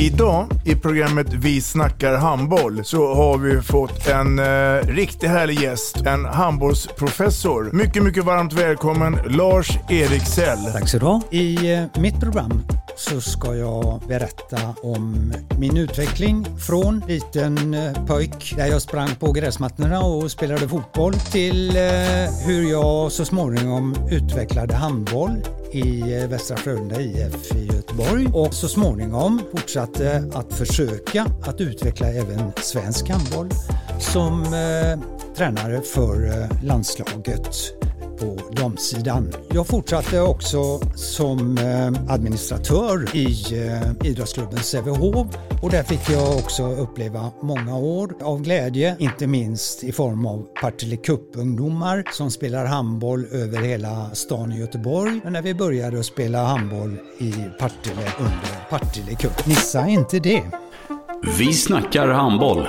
Idag i programmet Vi snackar handboll så har vi fått en eh, riktigt härlig gäst. En handbollsprofessor. Mycket, mycket varmt välkommen Lars Eriksell. Tack så du ha. I eh, mitt program så ska jag berätta om min utveckling från liten eh, pojk där jag sprang på gräsmattorna och spelade fotboll till eh, hur jag så småningom utvecklade handboll i eh, Västra Frölunda IF i Göteborg. Och så småningom fortsatte att försöka att utveckla även svensk handboll som eh, tränare för eh, landslaget på damsidan. Jag fortsatte också som eh, administratör i eh, idrottsklubben Sävehof och där fick jag också uppleva många år av glädje, inte minst i form av Partille Cup-ungdomar som spelar handboll över hela stan i Göteborg. Men när vi började att spela handboll i Partille under Partille Cup. Missa inte det! Vi snackar handboll.